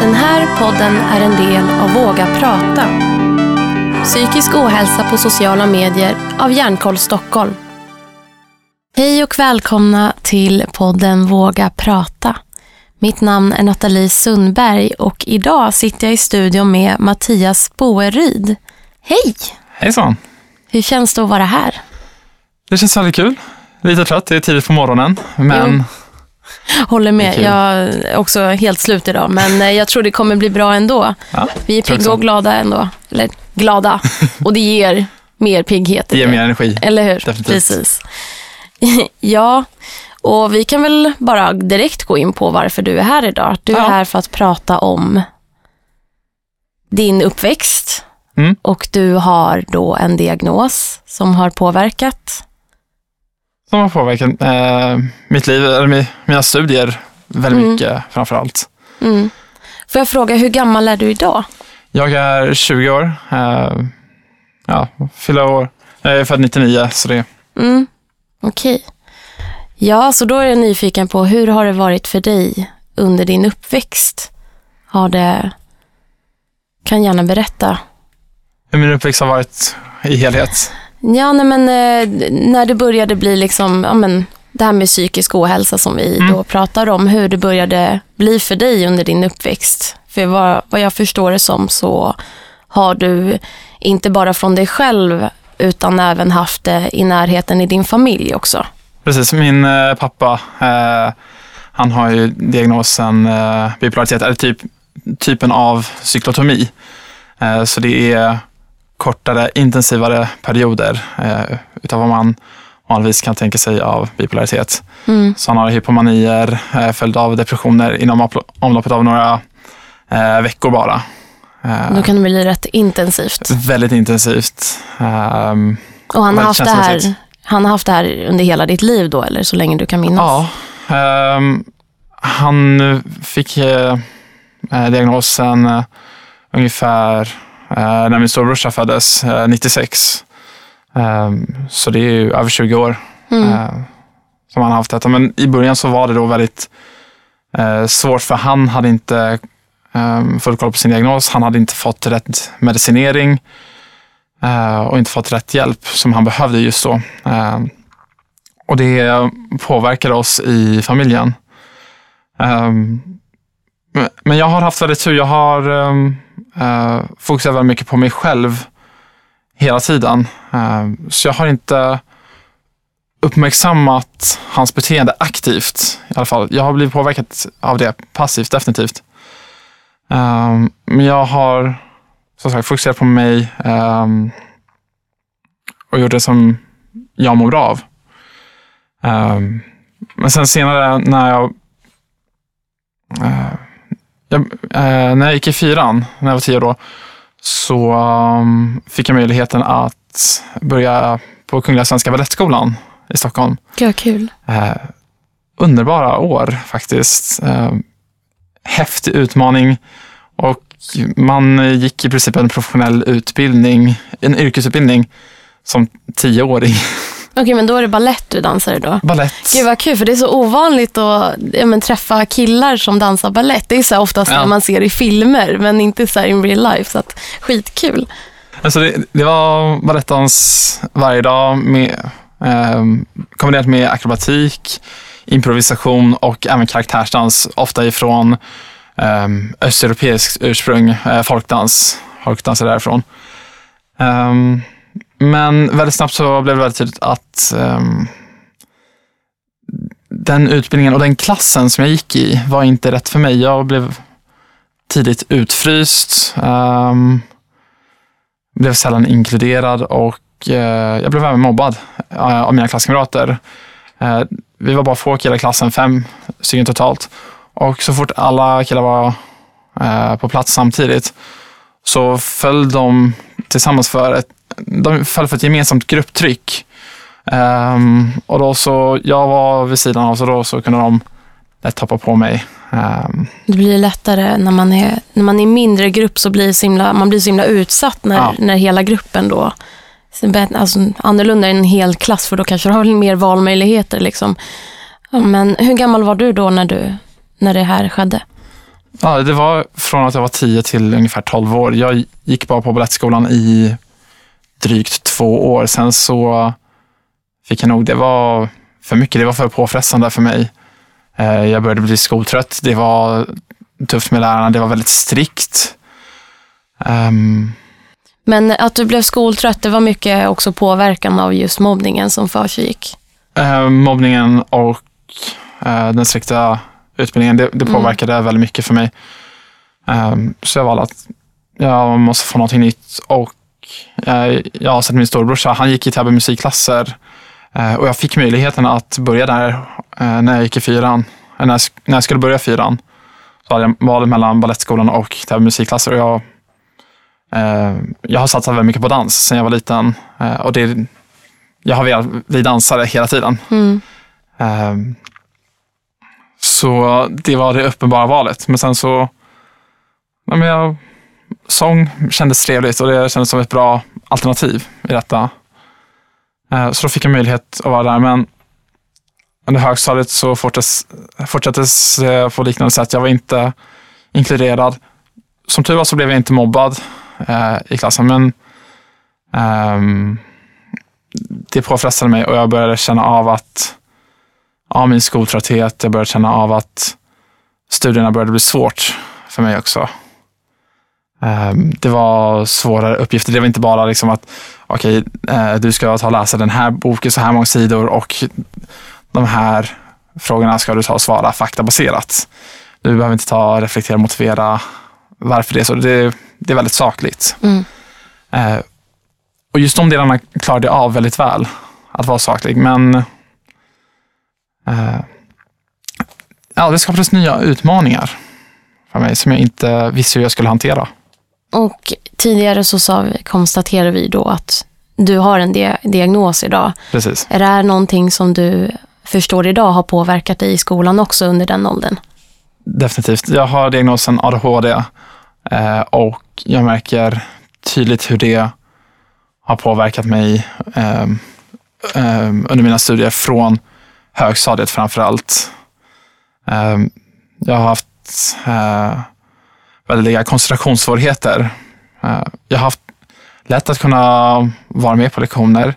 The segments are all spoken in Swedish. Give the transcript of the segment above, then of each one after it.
Den här podden är en del av Våga prata. Psykisk ohälsa på sociala medier av Hjärnkoll Stockholm. Hej och välkomna till podden Våga prata. Mitt namn är Nathalie Sundberg och idag sitter jag i studion med Mattias Boeryd. Hej! Hejsan! Hur känns det att vara här? Det känns väldigt kul. Lite trött, det är tidigt på morgonen, men Håller med. Kul. Jag är också helt slut idag, men eh, jag tror det kommer bli bra ändå. ja, Vi är pigga och glada ändå. Eller glada. Och det ger mer pigghet. det ger mer energi. Eller hur? Definitivt. Precis. ja, och vi kan väl bara direkt gå in på varför du är här idag. Du är Ja. här för att prata om din uppväxt. Mm. Och du har då en diagnos som har påverkat. Som har påverkat eh, mitt liv, eller mi- mina studier väldigt Mm. mycket framför allt. Mm. Får jag fråga, hur gammal är du idag? Jag är 20 år, eh, ja, fyller år. Jag är född 99, så det Mm. Okej. Ja, så då är jag nyfiken på hur har det varit för dig under din uppväxt? Har det... Kan gärna berätta. hur min uppväxt har varit i helhet. Ja, nej men eh, när det började bli liksom, ja men det här med psykisk ohälsa som vi Mm. då pratar om, hur det började bli för dig under din uppväxt. För vad, vad jag förstår det som så har du inte bara från dig själv utan även haft det i närheten i din familj också. Precis, min eh, pappa, eh, han har ju diagnosen eh, bipolaritet, eller typ, typen av cyklotomi. Eh, så det är kortare, intensivare perioder eh, utav vad man vanligtvis kan tänka sig av bipolaritet. Mm. Så han har hypomanier, eh, följd av depressioner inom omloppet av några eh, veckor bara. Eh, Då kan det bli rätt intensivt. Väldigt intensivt. Ehm, Och han har, haft det här, han har haft det här under hela ditt liv då, eller så länge du kan minnas? Ja, ehm, han fick eh, eh, diagnosen eh, ungefär när min storebrorsa föddes, eh, 96. Ehm, så det är ju över 20 år Mm. eh, som han har haft detta. Men i början så var det då väldigt eh, svårt för han hade inte eh, full koll på sin diagnos. Han hade inte fått rätt medicinering eh, och inte fått rätt hjälp som han behövde just då. Eh, och det påverkade oss i familjen. Ehm, men- jag har haft väldigt tur. Jag har uh, fokuserar väldigt mycket på mig själv hela tiden. Uh, så jag har inte uppmärksammat hans beteende aktivt i alla fall. Jag har blivit påverkad av det passivt, definitivt. Um, men jag har som sagt fokuserat på mig um, och gjort det som jag mår bra av. Um, men sen senare när jag, uh, jag eh, när jag gick i fyran, när jag var tio år då, så um, fick jag möjligheten att börja på Kungliga Svenska Balettskolan i Stockholm. Gud, kul. Eh, underbara år faktiskt. Eh, häftig utmaning och man gick i princip en professionell utbildning, en yrkesutbildning som tioåring. Okej, men då är det ballett du dansar då? Ballett. Gud vad kul, för det är så ovanligt att ja, men, träffa killar som dansar ballett. Det är så här oftast Ja. man ser i filmer, men inte så in real life. Så att, skitkul. Alltså det, det var balettdans varje dag med, eh, kombinerat med akrobatik, improvisation och även karaktärsdans, ofta ifrån eh, östeuropeiskt ursprung, eh, folkdans, folkdans är därifrån. Ehm, men väldigt snabbt så blev det väldigt tydligt att um, den utbildningen och den klassen som jag gick i var inte rätt för mig. Jag blev tidigt utfryst. um, blev sällan inkluderad och uh, jag blev även mobbad uh, av mina klasskamrater. Uh, vi var bara få killar i klassen, fem stycken totalt. Och så fort alla killar var på plats samtidigt så föll de tillsammans för ett, de föll för ett gemensamt grupptryck. Ehm, och då så, jag var vid sidan av så då så kunde de lätt hoppa på mig. Ehm, Det blir lättare när man är, när man är mindre grupp så blir så himla, man blir så himla utsatt när, Ja. när hela gruppen då Alltså, annorlunda än en hel klass för då kanske du har mer valmöjligheter. Liksom. Men hur gammal var du då när, du när det här skedde? Ja, det var från att jag var 10 till ungefär 12 år. Jag gick bara på balettskolan i drygt två år. Sen så fick jag nog, det var för mycket, det var för påfrestande för mig. Eh, jag började bli skoltrött. Det var tufft med lärarna, det var väldigt strikt. Um, Men att du blev skoltrött, det var mycket också påverkan av just mobbningen som försiggick? Uh, mobbningen och uh, den strikta utbildningen, det, det mm. påverkade mm. väldigt mycket för mig. Um, så jag valde att jag måste få någonting nytt och uh, jag har sett min storebrorsa, han gick i Täby musikklasser och jag fick möjligheten att börja där när jag gick i fyran, när jag, när jag skulle börja fyran. Så hade jag valet mellan balettskolan och Täby musikklasser och jag jag har satsat väldigt mycket på dans sedan jag var liten och det, jag har velat bli dansare hela tiden. Mm. Så det var det uppenbara valet. Men sen så, ja, men jag, sång kändes trevligt och det kändes som ett bra alternativ i detta. Eh, så då fick jag möjlighet att vara där. Men under högstadiet så fortsattes det på liknande sätt. Jag var inte inkluderad. Som tur var så blev jag inte mobbad eh, i klassen. Men eh, det påfrestade mig och jag började känna av att ja, min skoltrötthet, jag började känna av att studierna började bli svårt för mig också. Eh, det var svårare uppgifter. Det var inte bara liksom att okej, okay, eh, du ska ta och läsa den här boken så här många sidor och de här frågorna ska du ta och svara faktabaserat. Du behöver inte ta reflektera och motivera varför det är så. Det, det är väldigt sakligt. Mm. Eh, och just de delarna klarade jag av väldigt väl, att vara saklig. Men ja, det skapades nya utmaningar för mig som jag inte visste hur jag skulle hantera. Och tidigare så sa vi, konstaterade vi då att du har en di diagnos idag. Precis. Är det här någonting som du förstår idag har påverkat dig i skolan också under den åldern? Definitivt. Jag har diagnosen ADHD Eh, och jag märker tydligt hur det har påverkat mig eh, eh, under mina studier från högstadiet framför allt. Eh, jag har haft eh, väldiga koncentrationssvårigheter. Eh, jag har haft lätt att kunna vara med på lektioner.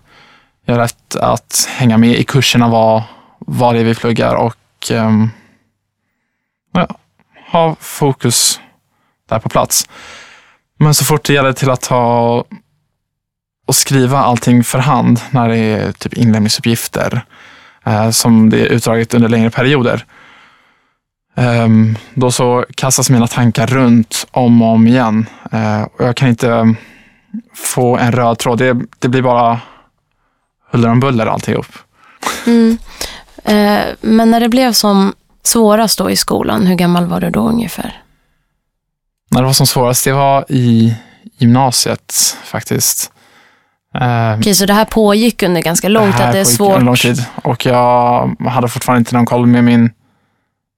Jag har lätt att hänga med i kurserna vad, vad det är vi pluggar och eh, ja, ha fokus där på plats. Men så fort det gäller till att ta och skriva allting för hand när det är typ inlämningsuppgifter eh, som det är utdraget under längre perioder. Eh, då så kastas mina tankar runt om och om igen eh, och jag kan inte få en röd tråd. Det, det blir bara huller om buller alltihop. Mm. Eh, men när det blev som svårast då i skolan, hur gammal var du då ungefär? när det var som svårast, det var i gymnasiet faktiskt. Okej, okay, så det här pågick under ganska lång tid? Det, det är svårt? lång tid och jag hade fortfarande inte någon koll med min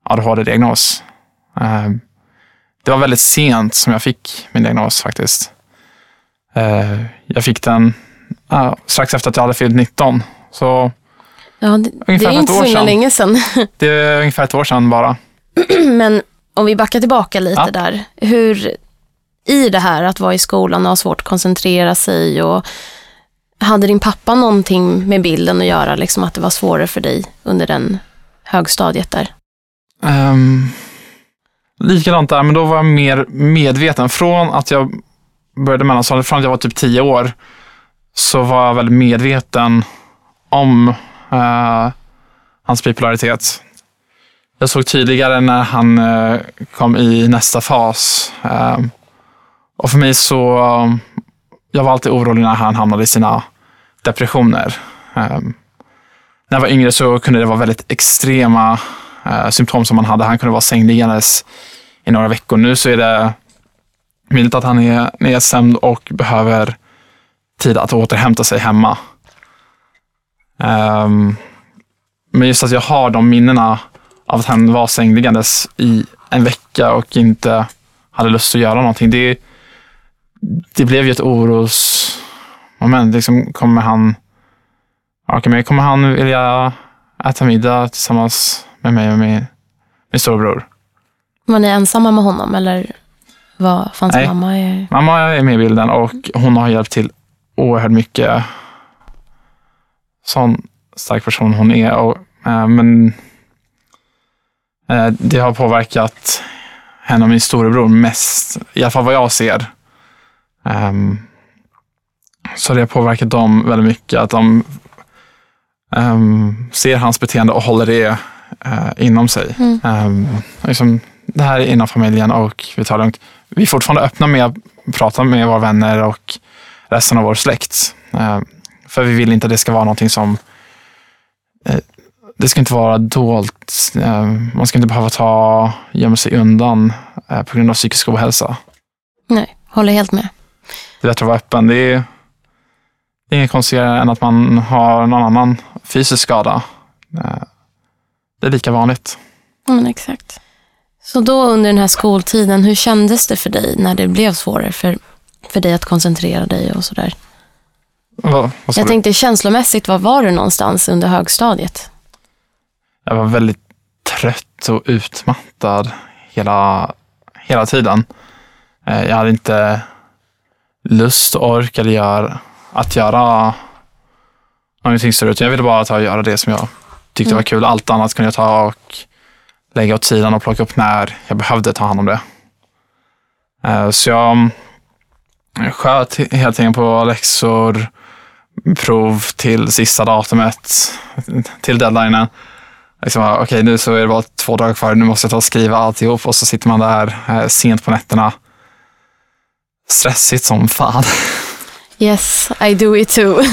ADHD-diagnos. Eh, det var väldigt sent som jag fick min diagnos faktiskt. Eh, jag fick den strax efter att jag hade fyllt 19. Så ja, det, ungefär det är inte så länge sedan. Det är ungefär ett år sedan bara. Men om vi backar tillbaka lite ja. där. Hur, i det här att vara i skolan och ha svårt att koncentrera sig och hade din pappa någonting med bilden att göra, liksom att det var svårare för dig under den högstadiet där? Um, likadant där, men då var jag mer medveten. Från att jag började mellanstadiet, från att jag var typ tio år, så var jag väldigt medveten om uh, hans bipolaritet. Jag såg tydligare när han uh, kom i nästa fas. Uh, och för mig så, jag var alltid orolig när han hamnade i sina depressioner. Eh, när jag var yngre så kunde det vara väldigt extrema eh, symptom som han hade. Han kunde vara sängliggandes i några veckor. Nu så är det möjligt att han är nedstämd och behöver tid att återhämta sig hemma. Ehm, men just att jag har de minnena av att han var sängliggandes i en vecka och inte hade lust att göra någonting. Det, det blev ju ett orosmoment. Liksom, kommer han okay, kommer han vilja äta middag tillsammans med mig och min, min storebror? Var ni ensamma med honom eller vad fanns Nej. mamma i? Mamma är med i bilden och hon har hjälpt till oerhört mycket. Sån stark person hon är. Och, eh, men eh, det har påverkat henne och min storebror mest, i alla fall vad jag ser. Ehm, så det har påverkat dem väldigt mycket. Att de ehm, ser hans beteende och håller det eh, inom sig. Mm. Ehm, liksom, det här är inom familjen och vi tar det lugnt. Vi är fortfarande öppna med att prata med våra vänner och resten av vår släkt. Ehm, för vi vill inte att det ska vara någonting som eh, det ska inte vara dolt. Man ska inte behöva ta, gömma sig undan eh, på grund av psykisk ohälsa. Nej, håller helt med. Det är bättre att vara öppen. Det är, det är inget konstigare än att man har någon annan fysisk skada. Eh, Det är lika vanligt. Men exakt. Så då under den här skoltiden, hur kändes det för dig när det blev svårare för, för dig att koncentrera dig och sådär? Sa Jag du? tänkte känslomässigt, var var du någonstans under högstadiet? Jag var väldigt trött och utmattad hela, hela tiden. Eh, Jag hade inte lust och ork eller gör, att göra någonting större. utan Jag ville bara ta och göra det som jag tyckte Mm. var kul. Allt annat kunde jag ta och lägga åt sidan och plocka upp när jag behövde ta hand om det. Eh, Så jag sköt helt enkelt på läxor, prov till sista datumet, till deadlinen. Liksom, Okej, nu så är det bara två dagar kvar. Nu måste jag ta och skriva alltihop och så sitter man där eh, sent på nätterna. Stressigt som fan. Yes, I do it too.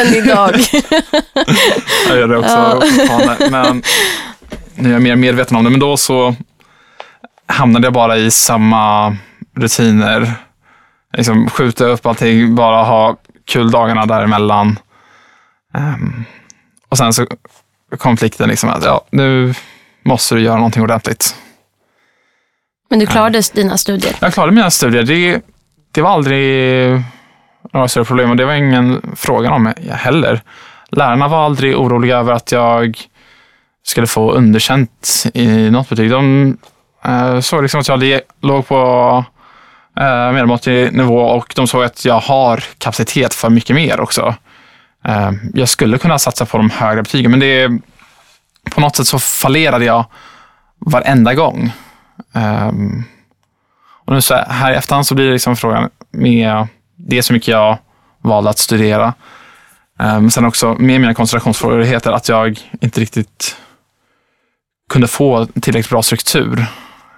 Även idag. Jag gör det också Ja. fortfarande. Men nu är jag mer medveten om det. Men då så hamnade jag bara i samma rutiner. Liksom skjuta upp allting, bara ha kul dagarna däremellan. Um, och sen så konflikten liksom att ja, nu måste du göra någonting ordentligt. Men du klarade dina studier? Jag klarade mina studier. Det, det var aldrig några större problem och det var ingen fråga om heller. Lärarna var aldrig oroliga över att jag skulle få underkänt i något betyg. De eh, såg liksom att jag låg på eh, medelmåttig nivå och de såg att jag har kapacitet för mycket mer också. Eh, jag skulle kunna satsa på de högre betygen men det, på något sätt så fallerade jag varenda gång. Ehm, och nu så här i efterhand så blir det liksom frågan med det så mycket jag valde att studera. Men sen också med mina koncentrationssvårigheter att jag inte riktigt kunde få tillräckligt bra struktur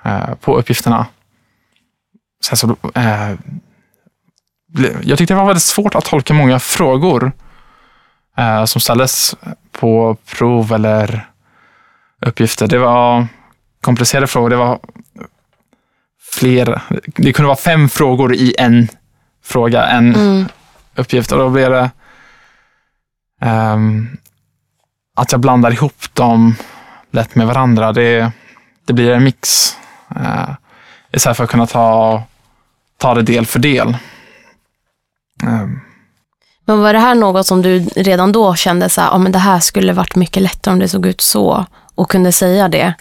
eh, på uppgifterna. Sen så, eh, jag tyckte det var väldigt svårt att tolka många frågor eh, som ställdes på prov eller uppgifter. Det var komplicerade frågor. Det var fler. Det kunde vara fem frågor i en fråga, en Mm. uppgift. Och då blev det ehm, att jag blandar ihop dem lätt med varandra. Det, det blir en mix. Uh, istället för att kunna ta, ta det del för del. Ehm, Men var det här något som du redan då kände så här, ja, men det här skulle varit mycket lättare om det såg ut så och kunde säga det?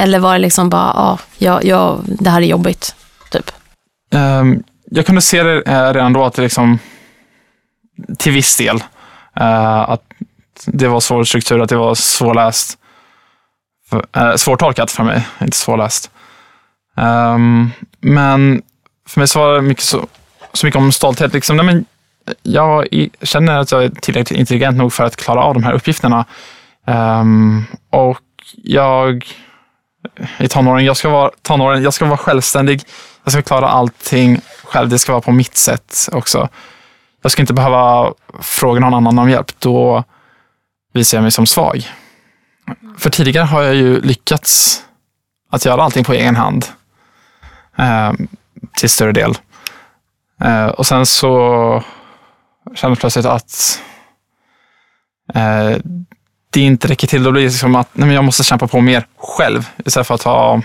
Eller var det liksom bara, ja, ja, ja det här är jobbigt, typ? Um, jag kunde se det eh, redan då att det liksom till viss del eh, att det var svår struktur, att det var svårläst. För, eh, svårtolkat för mig, inte svårläst. Um, men för mig så var det mycket så, så mycket om stolthet. Liksom, nej, men jag känner att jag är tillräckligt intelligent nog för att klara av de här uppgifterna. Um, och jag i tonåren, jag ska vara tonåren, jag ska vara självständig. Jag ska klara allting själv. Det ska vara på mitt sätt också. Jag ska inte behöva fråga någon annan om hjälp. Då visar jag mig som svag. För tidigare har jag ju lyckats att göra allting på egen hand. Eh, till större del. Eh, och sen så känner jag plötsligt att eh, det inte räcker till. Då blir det liksom att nej, men jag måste kämpa på mer själv istället för att ta,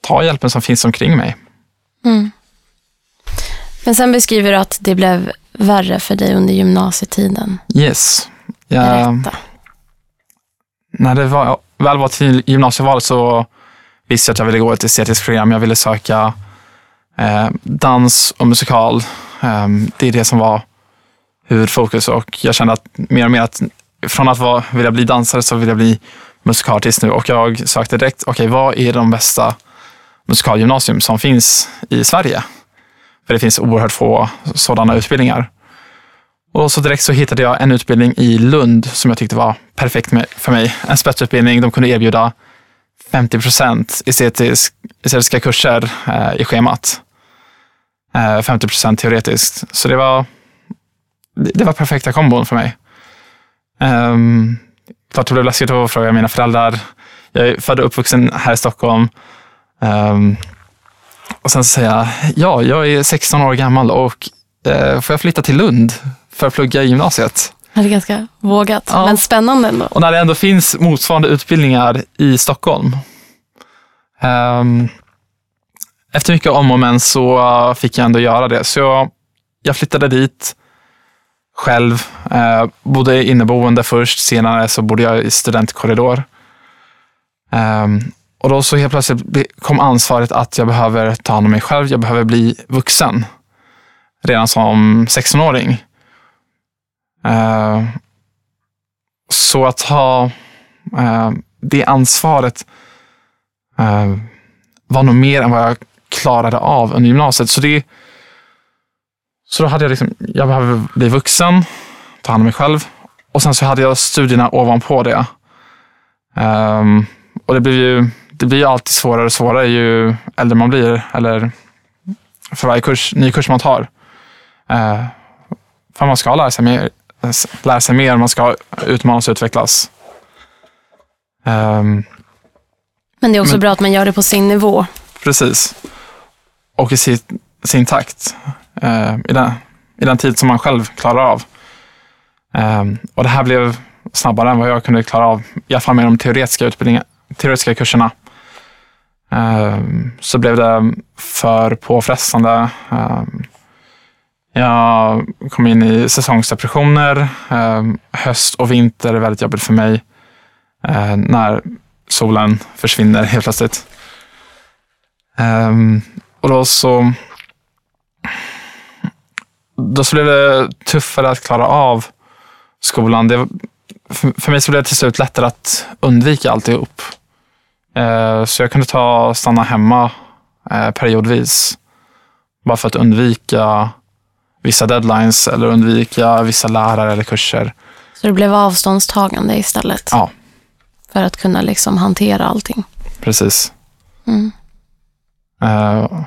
ta hjälpen som finns omkring mig. Mm. Men sen beskriver du att det blev värre för dig under gymnasietiden. Yes. Jag, Berätta. när det var, väl var till gymnasievalet så visste att jag ville gå ett estetiskt program. Jag ville söka eh, dans och musikal. Eh, det är det som var huvudfokus och jag kände att mer och mer att från att vara, vilja bli dansare så vill jag bli musikalartist nu och jag sökte direkt, okej okay, vad är de bästa musikalgymnasium som finns i Sverige? För det finns oerhört få sådana utbildningar. Och så direkt så hittade jag en utbildning i Lund som jag tyckte var perfekt för mig. En spetsutbildning. De kunde erbjuda 50 procent estetisk, estetiska kurser eh, i schemat. Eh, 50 procent teoretiskt. Så det var, det var perfekta kombon för mig. Um, klart det blev läskigt att fråga mina föräldrar. Jag är född och uppvuxen här i Stockholm. Um, och sen jag, ja, jag är 16 år gammal och uh, får jag flytta till Lund för att plugga i gymnasiet? Det är ganska vågat, ja. men spännande ändå. Och när det ändå finns motsvarande utbildningar i Stockholm. Um, efter mycket om och men så fick jag ändå göra det. Så jag, jag flyttade dit själv. Eh, bodde inneboende först, senare så bodde jag i studentkorridor. Eh, och då så helt plötsligt kom ansvaret att jag behöver ta hand om mig själv. Jag behöver bli vuxen. Redan som 16-åring. Eh, så att ha eh, det ansvaret eh, var nog mer än vad jag klarade av under gymnasiet. Så det så då hade jag liksom, jag behöver bli vuxen, ta hand om mig själv och sen så hade jag studierna ovanpå det. Um, och det blir ju det blir alltid svårare och svårare ju äldre man blir eller för varje kurs, ny kurs man tar. Uh, för man ska lära sig mer, lära sig mer man ska utmanas och utvecklas. Um, men det är också men, bra att man gör det på sin nivå. Precis. Och i sin, sin takt eh, i, den, i den tid som man själv klarar av. Eh, och det här blev snabbare än vad jag kunde klara av, i alla fall med de teoretiska, utbildningar, teoretiska kurserna. Eh, så blev det för påfrestande. Ehm, jag kom in i säsongsdepressioner. Ehm, höst och vinter är väldigt jobbigt för mig eh, när solen försvinner helt plötsligt. Ehm, och då så då så blev det tuffare att klara av skolan. Det, för mig så blev det till slut lättare att undvika alltihop. Eh, så jag kunde ta stanna hemma eh, periodvis. Bara för att undvika vissa deadlines eller undvika vissa lärare eller kurser. Så det blev avståndstagande istället? Ja. För att kunna liksom hantera allting? Precis. Mm. Uh,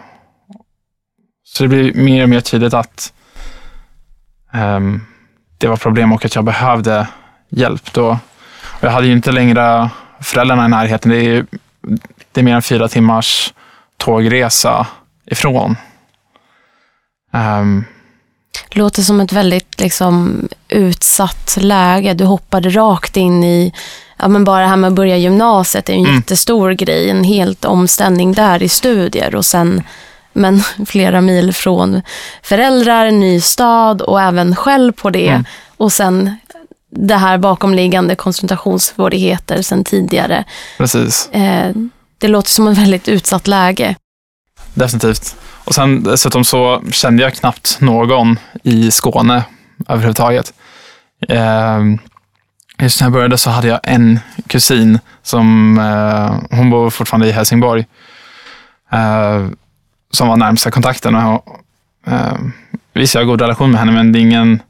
så det blir mer och mer tydligt att det var problem och att jag behövde hjälp då. Jag hade ju inte längre föräldrarna i närheten. Det är, det är mer än fyra timmars tågresa ifrån. Um, det låter som ett väldigt liksom, utsatt läge. Du hoppade rakt in i, ja, men bara det här med att börja gymnasiet är en mm. jättestor grej. En helt omställning där i studier och sen men flera mil från föräldrar, ny stad och även själv på det. Mm. Och sen det här bakomliggande koncentrationssvårigheter sen tidigare. Precis. Eh, det låter som ett väldigt utsatt läge. Definitivt. Och sen dessutom så kände jag knappt någon i Skåne överhuvudtaget. Eh, just när jag började så hade jag en kusin som, eh, hon bor fortfarande i Helsingborg som var närmsta kontakten. Och, eh, visst, jag har god relation med henne, men det är ingen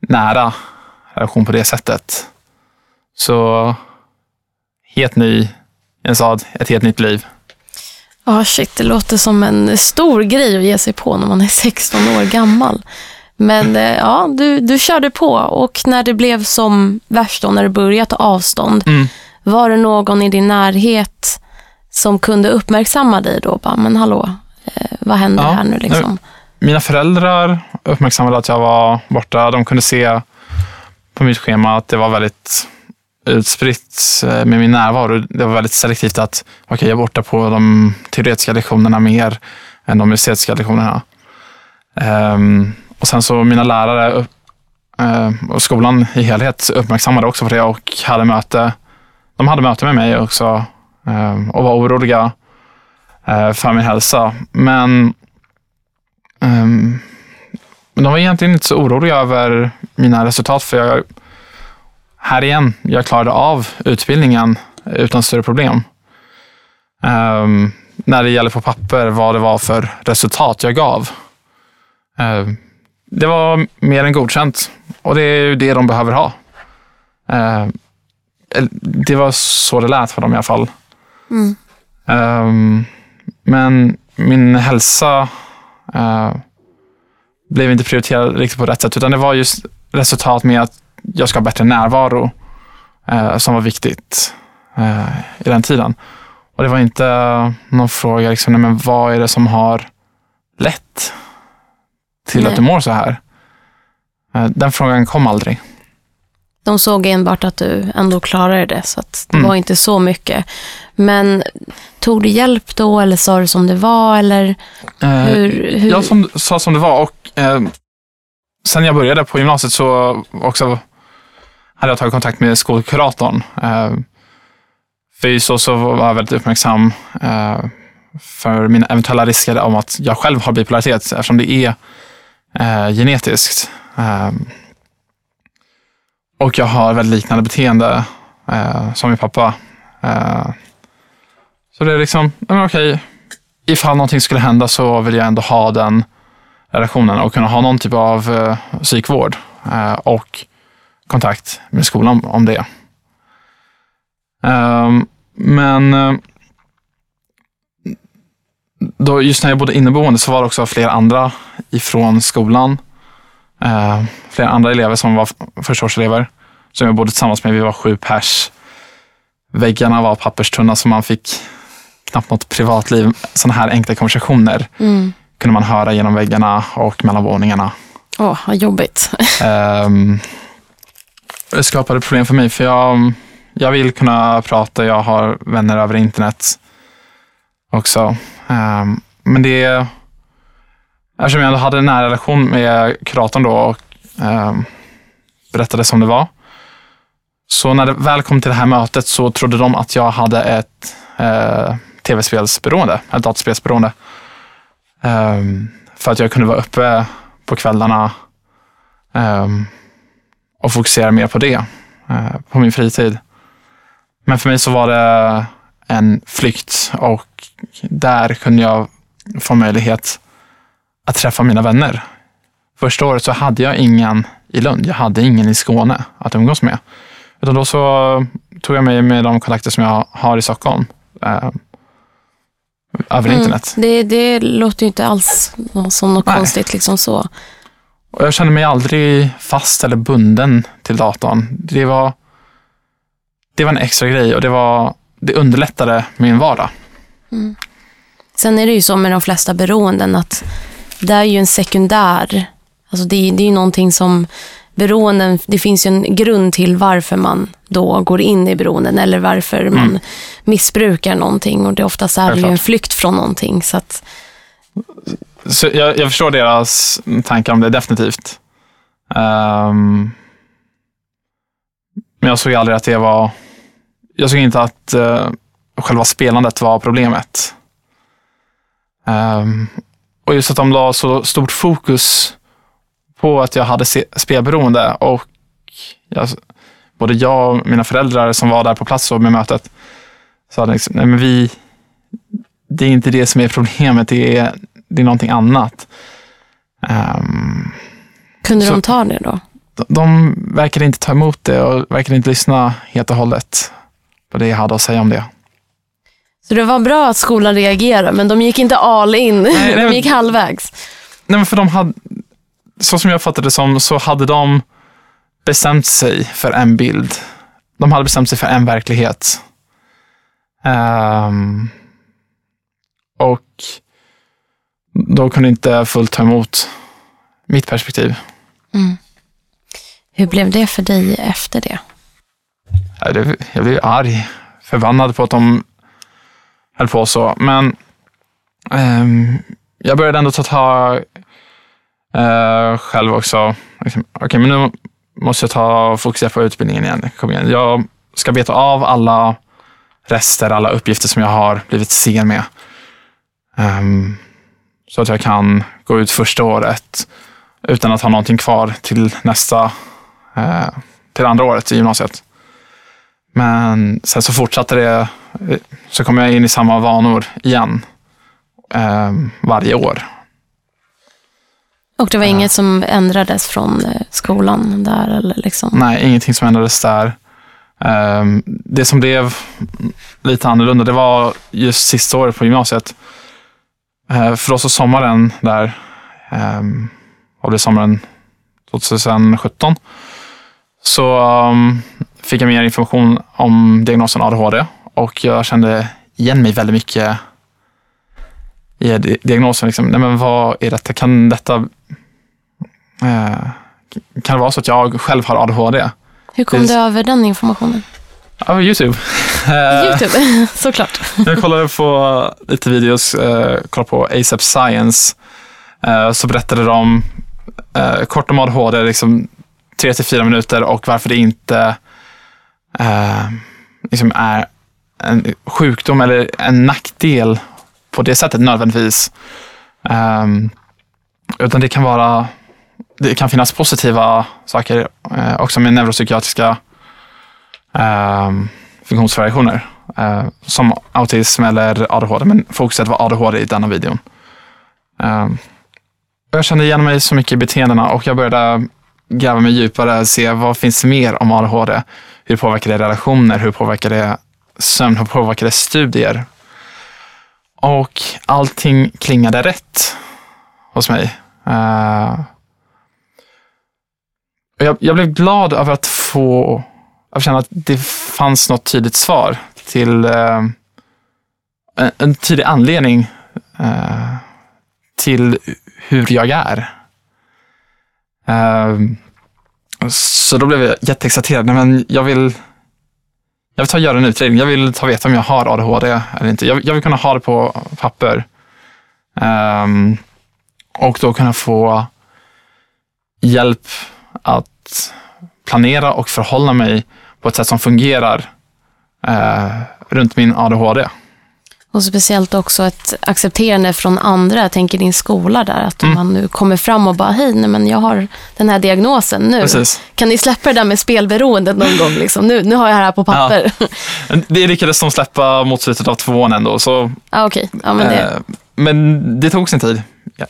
nära relation på det sättet. Så helt ny i en stad, ett helt nytt liv. Ja, oh, shit, det låter som en stor grej att ge sig på när man är 16 år gammal. Men eh, ja, du, du körde på och när det blev som värst då, när du började ta avstånd, mm. var det någon i din närhet som kunde uppmärksamma dig då? Bara, men hallå, vad händer ja, här nu liksom? Mina föräldrar uppmärksammade att jag var borta. De kunde se på mitt schema att det var väldigt utspritt eh, med min närvaro. Det var väldigt selektivt att okay, jag är borta på de teoretiska lektionerna mer än de estetiska lektionerna. Um, och sen så mina lärare uh, och skolan i helhet uppmärksammade också på det och hade möte. De hade möte med mig också um, och var oroliga eh, för min hälsa. Men um, de var egentligen inte så oroliga över mina resultat för jag, här igen, jag klarade av utbildningen utan större problem. Um, när det gäller på papper vad det var för resultat jag gav. Um, det var mer än godkänt och det är ju det de behöver ha. Uh, det var så det lät för dem i alla fall. Mm. Um, men min hälsa uh, blev inte prioriterad riktigt på rätt sätt, utan det var just resultat med att jag ska ha bättre närvaro uh, som var viktigt uh, i den tiden. Och det var inte någon fråga, liksom, nej, men vad är det som har lett till nej. att du mår så här? Den frågan kom aldrig. De såg enbart att du ändå klarade det, så det mm. var inte så mycket. Men tog du hjälp då eller sa du som det var? Eller eh, hur, hur? Jag som, sa som det var och eh, sen jag började på gymnasiet så också hade jag tagit kontakt med skolkuratorn. Eh, för så, så var jag väldigt uppmärksam eh, för mina eventuella risker om att jag själv har bipolaritet eftersom det är eh, genetiskt. Eh, och jag har väldigt liknande beteende eh, som min pappa. Så det är liksom, men okej, ifall någonting skulle hända så vill jag ändå ha den relationen och kunna ha någon typ av eh, psykvård eh, och kontakt med skolan om det. Um, men eh, då, just när jag bodde inneboende så var det också flera andra ifrån skolan. Eh, flera andra elever som var förstaårselever som jag bodde tillsammans med. Vi var sju pers. Väggarna var papperstunna så man fick knappt något privatliv. Sådana här enkla konversationer mm. kunde man höra genom väggarna och mellan våningarna. Åh, oh, vad jobbigt. um, det skapade problem för mig för jag, jag vill kunna prata. Jag har vänner över internet också. Um, men det Eftersom jag hade en nära relation med kuratorn då och um, berättade som det var så när det väl kom till det här mötet så trodde de att jag hade ett eh, tv-spelsberoende, eller dataspelsberoende. Um, för att jag kunde vara uppe på kvällarna um, och fokusera mer på det, uh, på min fritid. Men för mig så var det en flykt och där kunde jag få möjlighet att träffa mina vänner. Första året så hade jag ingen i Lund, jag hade ingen i Skåne att umgås med. Utan då så tog jag mig med de kontakter som jag har i Stockholm. Ehm, över mm, internet. Det, det låter ju inte alls som något Nej. konstigt liksom så. Och jag kände mig aldrig fast eller bunden till datorn. Det var, det var en extra grej och det, var, det underlättade min vardag. Mm. Sen är det ju så med de flesta beroenden att det är ju en sekundär, alltså det, det är ju någonting som beroenden, det finns ju en grund till varför man då går in i beroenden eller varför mm. man missbrukar någonting och det oftast är det ju en flykt från någonting. Så, att... så jag, jag, förstår deras tankar om det definitivt. Um, men jag såg aldrig att det var, jag såg inte att uh, själva spelandet var problemet. Um, och just att de la så stort fokus på att jag hade spelberoende och jag, både jag och mina föräldrar som var där på plats med mötet sa liksom, nej men vi, det är inte det som är problemet, det är, det är någonting annat. Um, Kunde så, de ta det då? De, de verkade inte ta emot det och verkade inte lyssna helt och hållet på det jag hade att säga om det. Så det var bra att skolan reagerade, men de gick inte all in. Nej, de gick halvvägs. Nej, men för de hade, så som jag fattade det som, så hade de bestämt sig för en bild. De hade bestämt sig för en verklighet. Um, och då kunde inte fullt ta emot mitt perspektiv. Mm. Hur blev det för dig efter det? Jag blev arg, förbannad på att de höll på så. Men um, jag började ändå ta tag uh, själv också. Liksom, Okej, okay, men nu måste jag ta och fokusera på utbildningen igen. Kom igen. Jag ska beta av alla rester, alla uppgifter som jag har blivit sen med. Um, så att jag kan gå ut första året utan att ha någonting kvar till nästa, eh, till andra året i gymnasiet. Men sen så fortsatte det, så kom jag in i samma vanor igen eh, varje år. Och det var inget som ändrades från eh, skolan där? Eller liksom. Nej, ingenting som ändrades där. Um, det som blev lite annorlunda, det var just sista året på gymnasiet. Uh, för oss så sommaren där, um, var det sommaren 2017, så um, fick jag mer information om diagnosen ADHD och jag kände igen mig väldigt mycket i diagnosen. Liksom. Nej, men vad är detta? Kan detta uh, kan det vara så att jag själv har ADHD? Hur kom du över den informationen? Över YouTube. Youtube, såklart. jag kollade på lite videos, eh, kollade på ASAP Science. Eh, så berättade de eh, kort om ADHD, liksom tre till fyra minuter och varför det inte eh, liksom är en sjukdom eller en nackdel på det sättet nödvändigtvis. Um, utan det kan vara, det kan finnas positiva saker uh, också med neuropsykiatriska um, funktionsvariationer. Uh, som autism eller ADHD, men fokuset var ADHD i denna videon. Um, jag kände igen mig så mycket i beteendena och jag började gräva mig djupare, se vad finns mer om ADHD? Hur påverkar det relationer? Hur påverkar det sömn? Hur påverkar det studier? Och allting klingade rätt hos mig. Uh, jag, jag, blev glad över att få, att känna att det fanns något tydligt svar till uh, en, en tydlig anledning uh, till hur jag är. så då blev jag jätteexalterad. Nej, men jag vill jag vill ta och göra en utredning. Jag vill ta veta om jag har ADHD eller inte. Jag, jag vill kunna ha det på papper. Um, och då kunna få hjälp att planera och förhålla mig på ett sätt som fungerar uh, runt min ADHD. Och speciellt också ett accepterande från andra. Jag tänker din skola där, att mm. man nu kommer fram och bara, hej, nej, men jag har den här diagnosen nu. Precis. Kan ni släppa det där med spelberoendet någon gång? Liksom? Nu, nu har jag det här på papper. Ja. Det lyckades de släppa mot slutet av tvåan ändå. Så, ah, okay. ja, men, det... Eh, men det tog sin tid,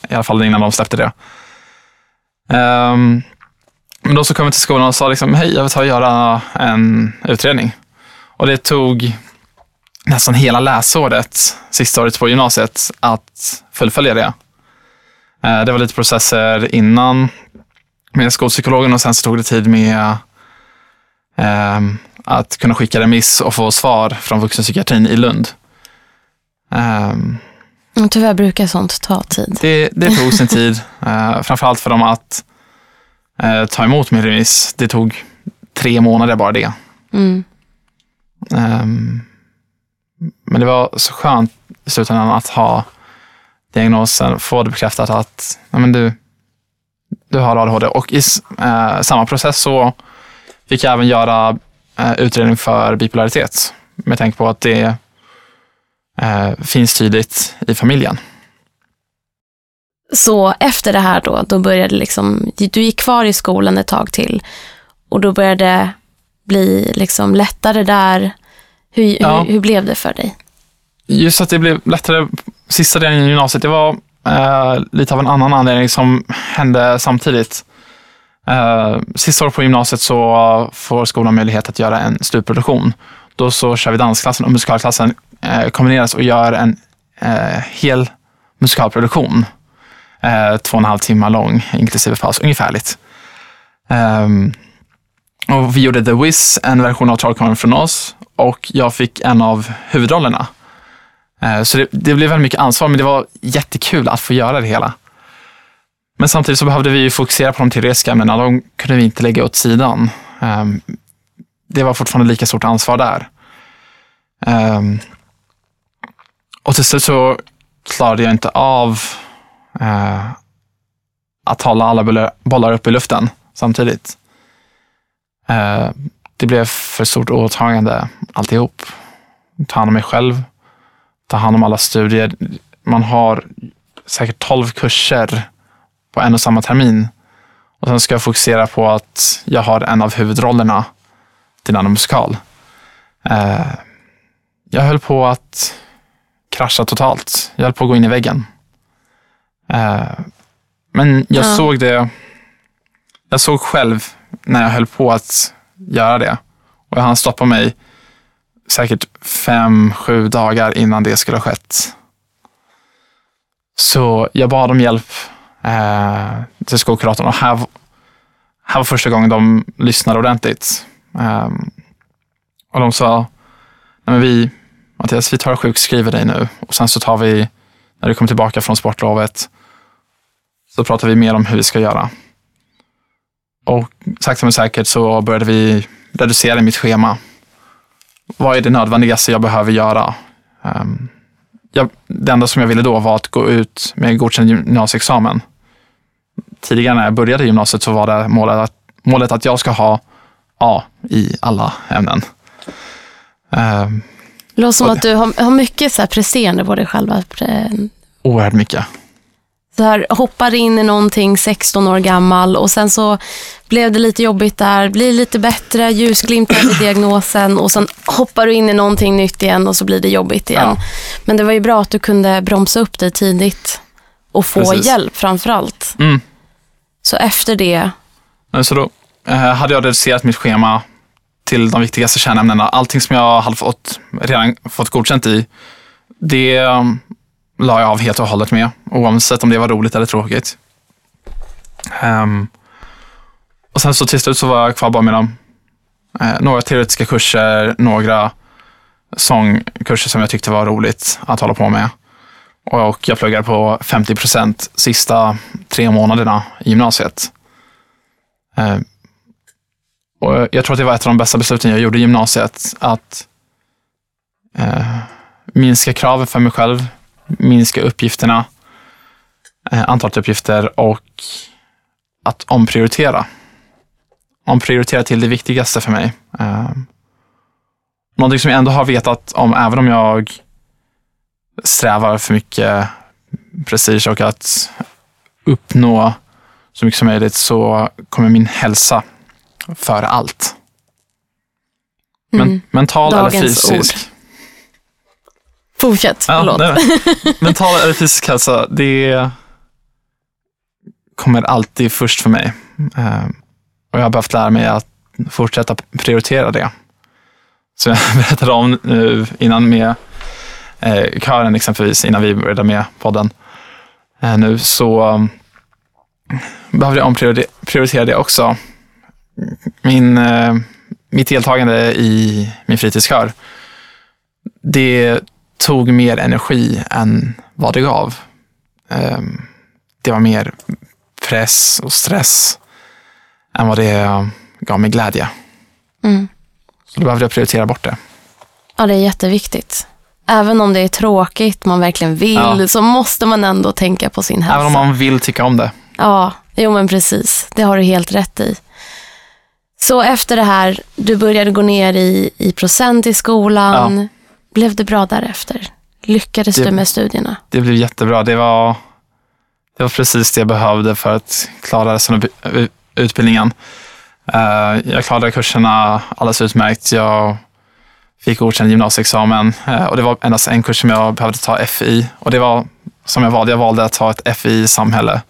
i alla fall innan de släppte det. Um, men då så kom jag till skolan och sa, liksom, hej, jag vill ta och göra en utredning. Och det tog nästan hela läsåret, sista året på gymnasiet, att fullfölja det. Eh, det var lite processer innan med skolpsykologen och sen så tog det tid med eh, att kunna skicka remiss och få svar från vuxenpsykiatrin i Lund. Um, Tyvärr brukar sånt ta tid. Det, det tog sin tid, uh, framförallt för dem att uh, ta emot min remiss. Det tog tre månader bara det. Mm. Men det var så skönt i slutändan att ha diagnosen, få det bekräftat att ja, men du, du har ADHD. Och i eh, samma process så fick jag även göra eh, utredning för bipolaritet med tanke på att det eh, finns tydligt i familjen. Så efter det här då, då började liksom, du gick kvar i skolan ett tag till och då började det bli liksom lättare där hur, ja. hur, hur, blev det för dig? Just att det blev lättare sista delen i gymnasiet, det var eh, lite av en annan anledning som hände samtidigt. Eh, sista året på gymnasiet så får skolan möjlighet att göra en slutproduktion. Då så kör vi dansklassen och musikalklassen eh, kombineras och gör en eh, hel musikalproduktion. Eh, två och en halv timme lång, inklusive paus, ungefärligt. Um, och vi gjorde The Wiz, en version av Trollkarlen från oss och jag fick en av huvudrollerna. Eh, så det, det, blev väldigt mycket ansvar, men det var jättekul att få göra det hela. Men samtidigt så behövde vi fokusera på de teoretiska ämnena. De kunde vi inte lägga åt sidan. Ehm, det var fortfarande lika stort ansvar där. Ehm, och till slut så klarade jag inte av eh, att hålla alla bollar uppe i luften samtidigt. Eh, det blev för stort åtagande alltihop. Ta hand om mig själv, ta hand om alla studier. man har säkert 12 kurser på en och samma termin. Och sen ska jag fokusera på att jag har en av huvudrollerna till en musikal. Eh, jag höll på att krascha totalt. Jag höll på att gå in i väggen. Eh, men jag Ja. såg det. Jag såg själv när jag höll på att göra det. Och han stoppade mig säkert fem, sju dagar innan det skulle ha skett. Så jag bad om hjälp eh, till skolkuratorn och här, här var första gången de lyssnade ordentligt. Eh, och de sa, Nej, men vi, Mattias, vi tar och sjukskriver dig nu och sen så tar vi, när du kommer tillbaka från sportlovet, så pratar vi mer om hur vi ska göra. Och sakta men säkert så började vi reducera mitt schema. Vad är det nödvändigaste jag behöver göra? Um, jag, det enda som jag ville då var att gå ut med godkänd gymnasieexamen. Tidigare när jag började gymnasiet så var det målet att, målet att jag ska ha A i alla ämnen. Um, låter som att du har, har mycket så här presterande på dig själv. eh, oerhört mycket. Så här, hoppar in i någonting 16 år gammal och sen så blev det lite jobbigt där, blir lite bättre, ljusglimtar i diagnosen och sen hoppar du in i någonting nytt igen och så blir det jobbigt igen. Ja. Men det var ju bra att du kunde bromsa upp dig tidigt och få Precis. hjälp framför allt. Mm. Så efter det, Så då eh, hade jag reducerat mitt schema till de viktigaste kärnämnena. Allting som jag hade fått, redan fått godkänt i, det la jag av helt och hållet med, oavsett om det var roligt eller tråkigt. Um, och sen så till slut så var jag kvar bara med dem. Eh, några teoretiska kurser, några sångkurser som jag tyckte var roligt att hålla på med. Och jag pluggade på 50 procent sista tre månaderna i gymnasiet. Eh, och jag tror att det var ett av de bästa besluten jag gjorde i gymnasiet. Att eh, minska kraven för mig själv, minska uppgifterna, eh, antalet uppgifter och att omprioritera. Omprioritera till det viktigaste för mig. Eh, någonting som jag ändå har vetat om, även om jag strävar för mycket prestige och att uppnå så mycket som möjligt så kommer min hälsa före allt. Men, mm. mental eller Dagens fysisk. Fortsätt, Ja, förlåt. nej, mental eller fysisk hälsa, det kommer alltid först för mig. Eh, Och jag har behövt lära mig att fortsätta prioritera det. Så jag berättade om nu innan med eh, kören exempelvis, innan vi började med podden. Eh, nu så um, behövde jag omprioritera det också. Min, eh, mitt deltagande i min fritidskör, det tog mer energi än vad det gav. Eh, det var mer press och stress än vad det gav mig glädje. Mm. Så då behövde jag prioritera bort det. Ja, det är jätteviktigt. Även om det är tråkigt, man verkligen vill, Ja. så måste man ändå tänka på sin hälsa. Även om man vill tycka om det. Ja, jo men precis. Det har du helt rätt i. Så efter det här, du började gå ner i, i procent i skolan. Blev det bra därefter? Lyckades Det- du med studierna? Det blev jättebra. Det var, det var precis det jag behövde för att klara resten av utbildningen. Eh, jag klarade kurserna alldeles utmärkt. Jag fick godkänd gymnasieexamen eh, och det var endast en kurs som jag behövde ta FI och det var som jag valde. Jag valde att ta ett FI i samhälle.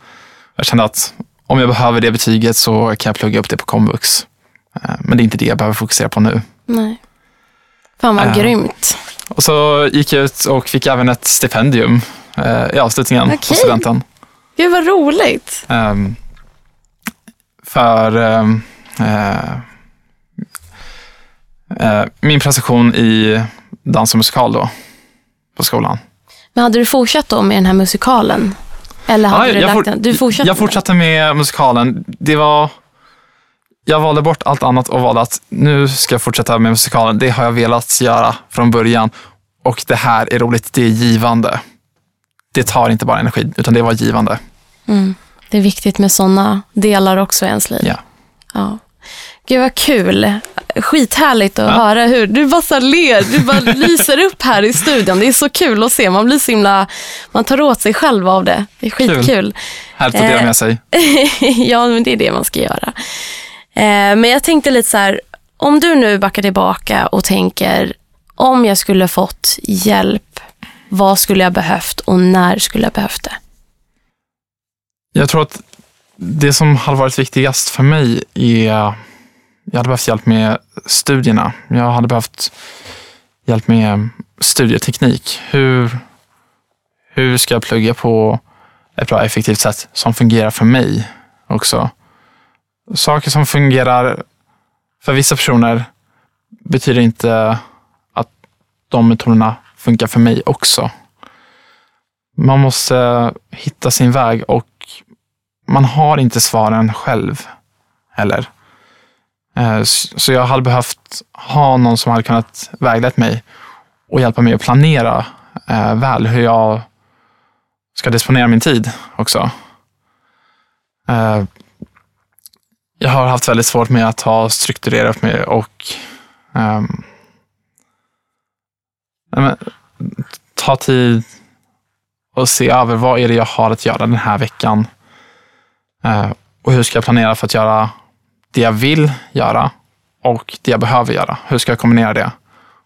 Jag kände att om jag behöver det betyget så kan jag plugga upp det på komvux. Eh, men det är inte det jag behöver fokusera på nu. Nej. Fan vad Äh. grymt. Och så gick jag ut och fick även ett stipendium eh, i avslutningen på Okej. studenten. Gud vad roligt. Ehm, för ehm, eh, eh, min prestation i dans och musikal då, på skolan. Men hade du fortsatt då med den här musikalen? Eller hade Ja, du jag, lagt den? Du fortsatte? jag med fortsatte med musikalen. Det var, jag valde bort allt annat och valde att nu ska jag fortsätta med musikalen. Det har jag velat göra från början och det här är roligt. Det är givande. Det tar inte bara energi, utan det var givande. Mm. Det är viktigt med sådana delar också i ens liv. Ja. Ja. Gud vad kul. Skithärligt att Ja. höra hur du bara så ler, du bara lyser upp här i studion. Det är så kul att se. Man blir så himla, man tar åt sig själv av det. Det är skitkul. Härligt att dela Eh, med sig. ja, men det är det man ska göra. Eh, men jag tänkte lite så här, om du nu backar tillbaka och tänker, om jag skulle fått hjälp, vad skulle jag behövt och när skulle jag behövt det? Jag tror att det som hade varit viktigast för mig är, jag hade behövt hjälp med studierna. Jag hade behövt hjälp med studieteknik. Hur, hur ska jag plugga på ett bra effektivt sätt som fungerar för mig också? Saker som fungerar för vissa personer betyder inte att de metoderna funkar för mig också. Man måste hitta sin väg och man har inte svaren själv heller. Eh, så jag hade behövt ha någon som hade kunnat vägleda mig och hjälpa mig att planera eh, väl hur jag ska disponera min tid också. Eh, jag har haft väldigt svårt med att ha strukturerat mig och um, men, ta tid och se över vad är det jag har att göra den här veckan. Uh, och hur ska jag planera för att göra det jag vill göra och det jag behöver göra. Hur ska jag kombinera det?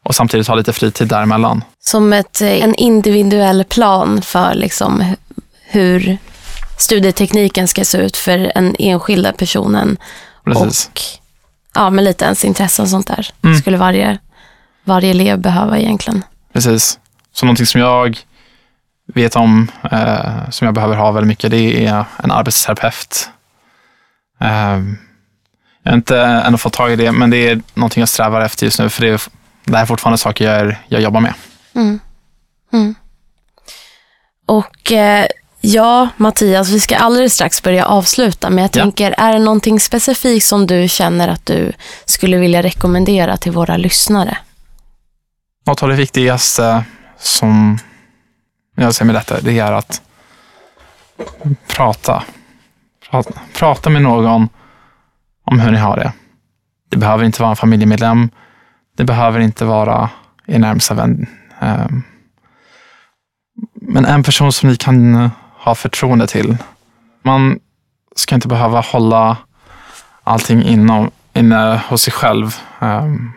Och samtidigt ha lite fritid däremellan. Som ett, en individuell plan för liksom hur studietekniken ska se ut för den enskilda personen. Precis. Och ja, med lite ens intresse och sånt där. Mm. Skulle varje, varje elev behöva egentligen. Precis. Så någonting som jag vet om, eh, som jag behöver ha väldigt mycket, det är en arbetsterapeut. Eh, jag har inte ännu fått tag i det, men det är någonting jag strävar efter just nu, för det, är, det här är fortfarande saker jag, är, jag jobbar med. Mm. Mm. Och eh, ja, Mattias, vi ska alldeles strax börja avsluta, men jag Ja. tänker, är det någonting specifikt som du känner att du skulle vilja rekommendera till våra lyssnare? Något av det viktigaste som jag ser med detta, det är att prata. Prata, prata med någon om hur ni har det. Det behöver inte vara en familjemedlem. Det behöver inte vara er närmsta vän. Ehm, Men en person som ni kan ha förtroende till. Man ska inte behöva hålla allting inom, inne hos sig själv. Ehm,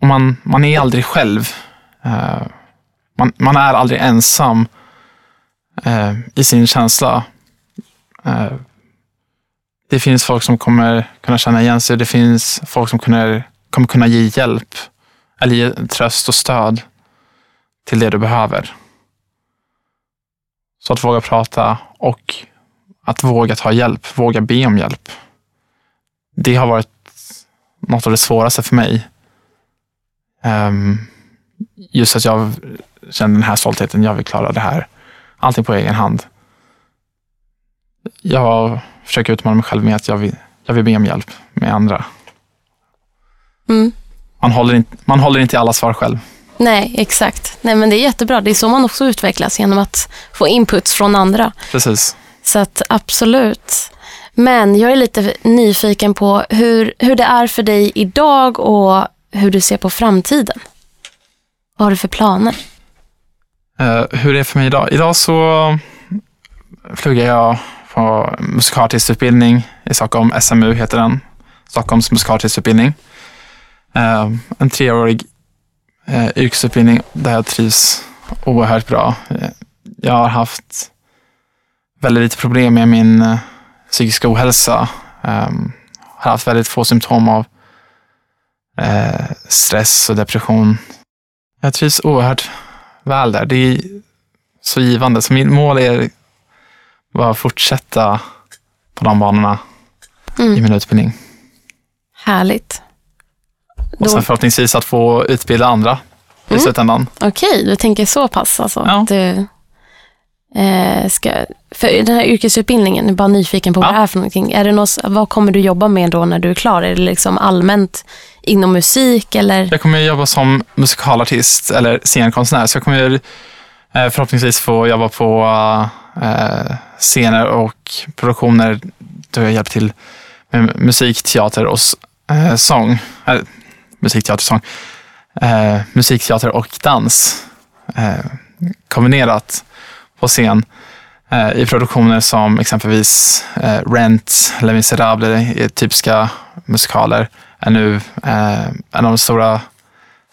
och man, man är aldrig själv. Ehm, man, man är aldrig ensam ehm, i sin känsla. Det finns folk som kommer kunna känna igen sig. Det finns folk som kommer, kommer kunna ge hjälp eller ge tröst och stöd till det du behöver. Så att våga prata och att våga ta hjälp, våga be om hjälp. Det har varit något av det svåraste för mig. Ehm, just att jag känner den här stoltheten. Jag vill klara det här. Allting på egen hand. Jag försöker utmana mig själv med att jag vill, jag vill be om hjälp med andra. Mm. Man håller, inte, man håller inte i alla svar själv. Nej, exakt. Nej, men det är jättebra. Det är så man också utvecklas, genom att få inputs från andra. Precis. Så att absolut. Men jag är lite nyfiken på hur, hur det är för dig idag och hur du ser på framtiden. Vad har du för planer? Eh, hur det är för mig idag? Idag så pluggar jag på musikalartistutbildning i Stockholm. SMU heter den. Stockholms musikalartistutbildning. Eh, en treårig eh, yrkesutbildning där jag trivs oerhört bra. Eh, Jag har haft väldigt lite problem med min eh, psykiska ohälsa. Eh, har haft väldigt få symptom av eh, stress och depression. Jag trivs oerhört väl där. Det är så givande. Så mitt mål är bara att fortsätta på de banorna i Mm. min utbildning. Härligt. Och Då- sen förhoppningsvis att få utbilda andra i Mm. slutändan. Okej, du tänker så pass alltså. Ja. Att Du, eh, ska, för den här yrkesutbildningen, jag är bara nyfiken på vad Ja. det är för någonting. Är det något, vad kommer du jobba med då när du är klar? Är det liksom allmänt inom musik eller? Jag kommer jobba som musikalartist eller scenkonstnär. Så jag kommer eh, förhoppningsvis få jobba på eh, scener och produktioner där jag hjälper till med musik, teater och eh, sång. Äh, musik, teater, sång. Eh, musik, teater och dans eh, kombinerat på scen eh, i produktioner som exempelvis eh, Rent, Les Misérables, typiska musikaler, är nu eh, en av de stora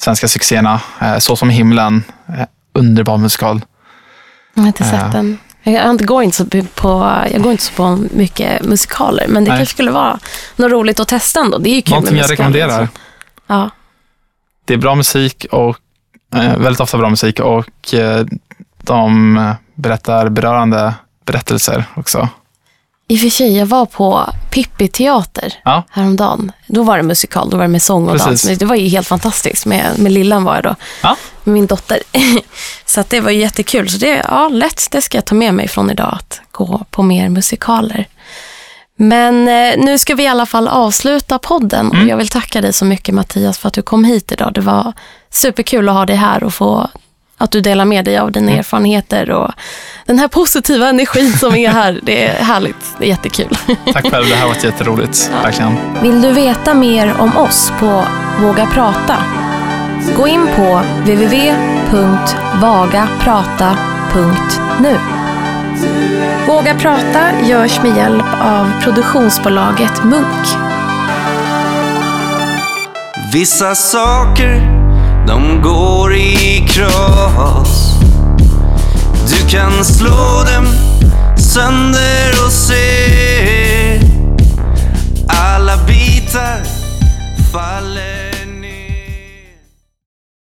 svenska succéerna. Så som himlen, underbar musikal. Jag har inte sett den. Jag går inte, så på, jag går inte så på mycket musikaler, men det Nej. kanske skulle vara något roligt att testa ändå. Det är ju kul Någonting med jag rekommenderar. Ja. Det är bra musik och eh, väldigt ofta bra musik och eh, de berättar berörande berättelser också. I och för sig, jag var på Pippi teater ja. häromdagen. Då var det musikal, då var det med sång och Precis. dans. Men det var ju helt fantastiskt. Med, med Lillan var jag då, ja. med min dotter. så att det var jättekul. Så det, ja, lätt, det ska jag ta med mig från idag, att gå på mer musikaler. Men eh, nu ska vi i alla fall avsluta podden mm. och jag vill tacka dig så mycket Mattias för att du kom hit idag. Det var superkul att ha dig här och få att du delar med dig av dina mm. erfarenheter och den här positiva energin som är här. Det är härligt. Det är jättekul. Tack själv. Det här har varit jätteroligt. Ja. Verkligen. Vill du veta mer om oss på Våga Prata? Gå in på www.vagaprata.nu. Våga Prata görs med hjälp av produktionsbolaget Munk. Vissa saker de går i kras. Du kan slå dem sönder och se alla bitar faller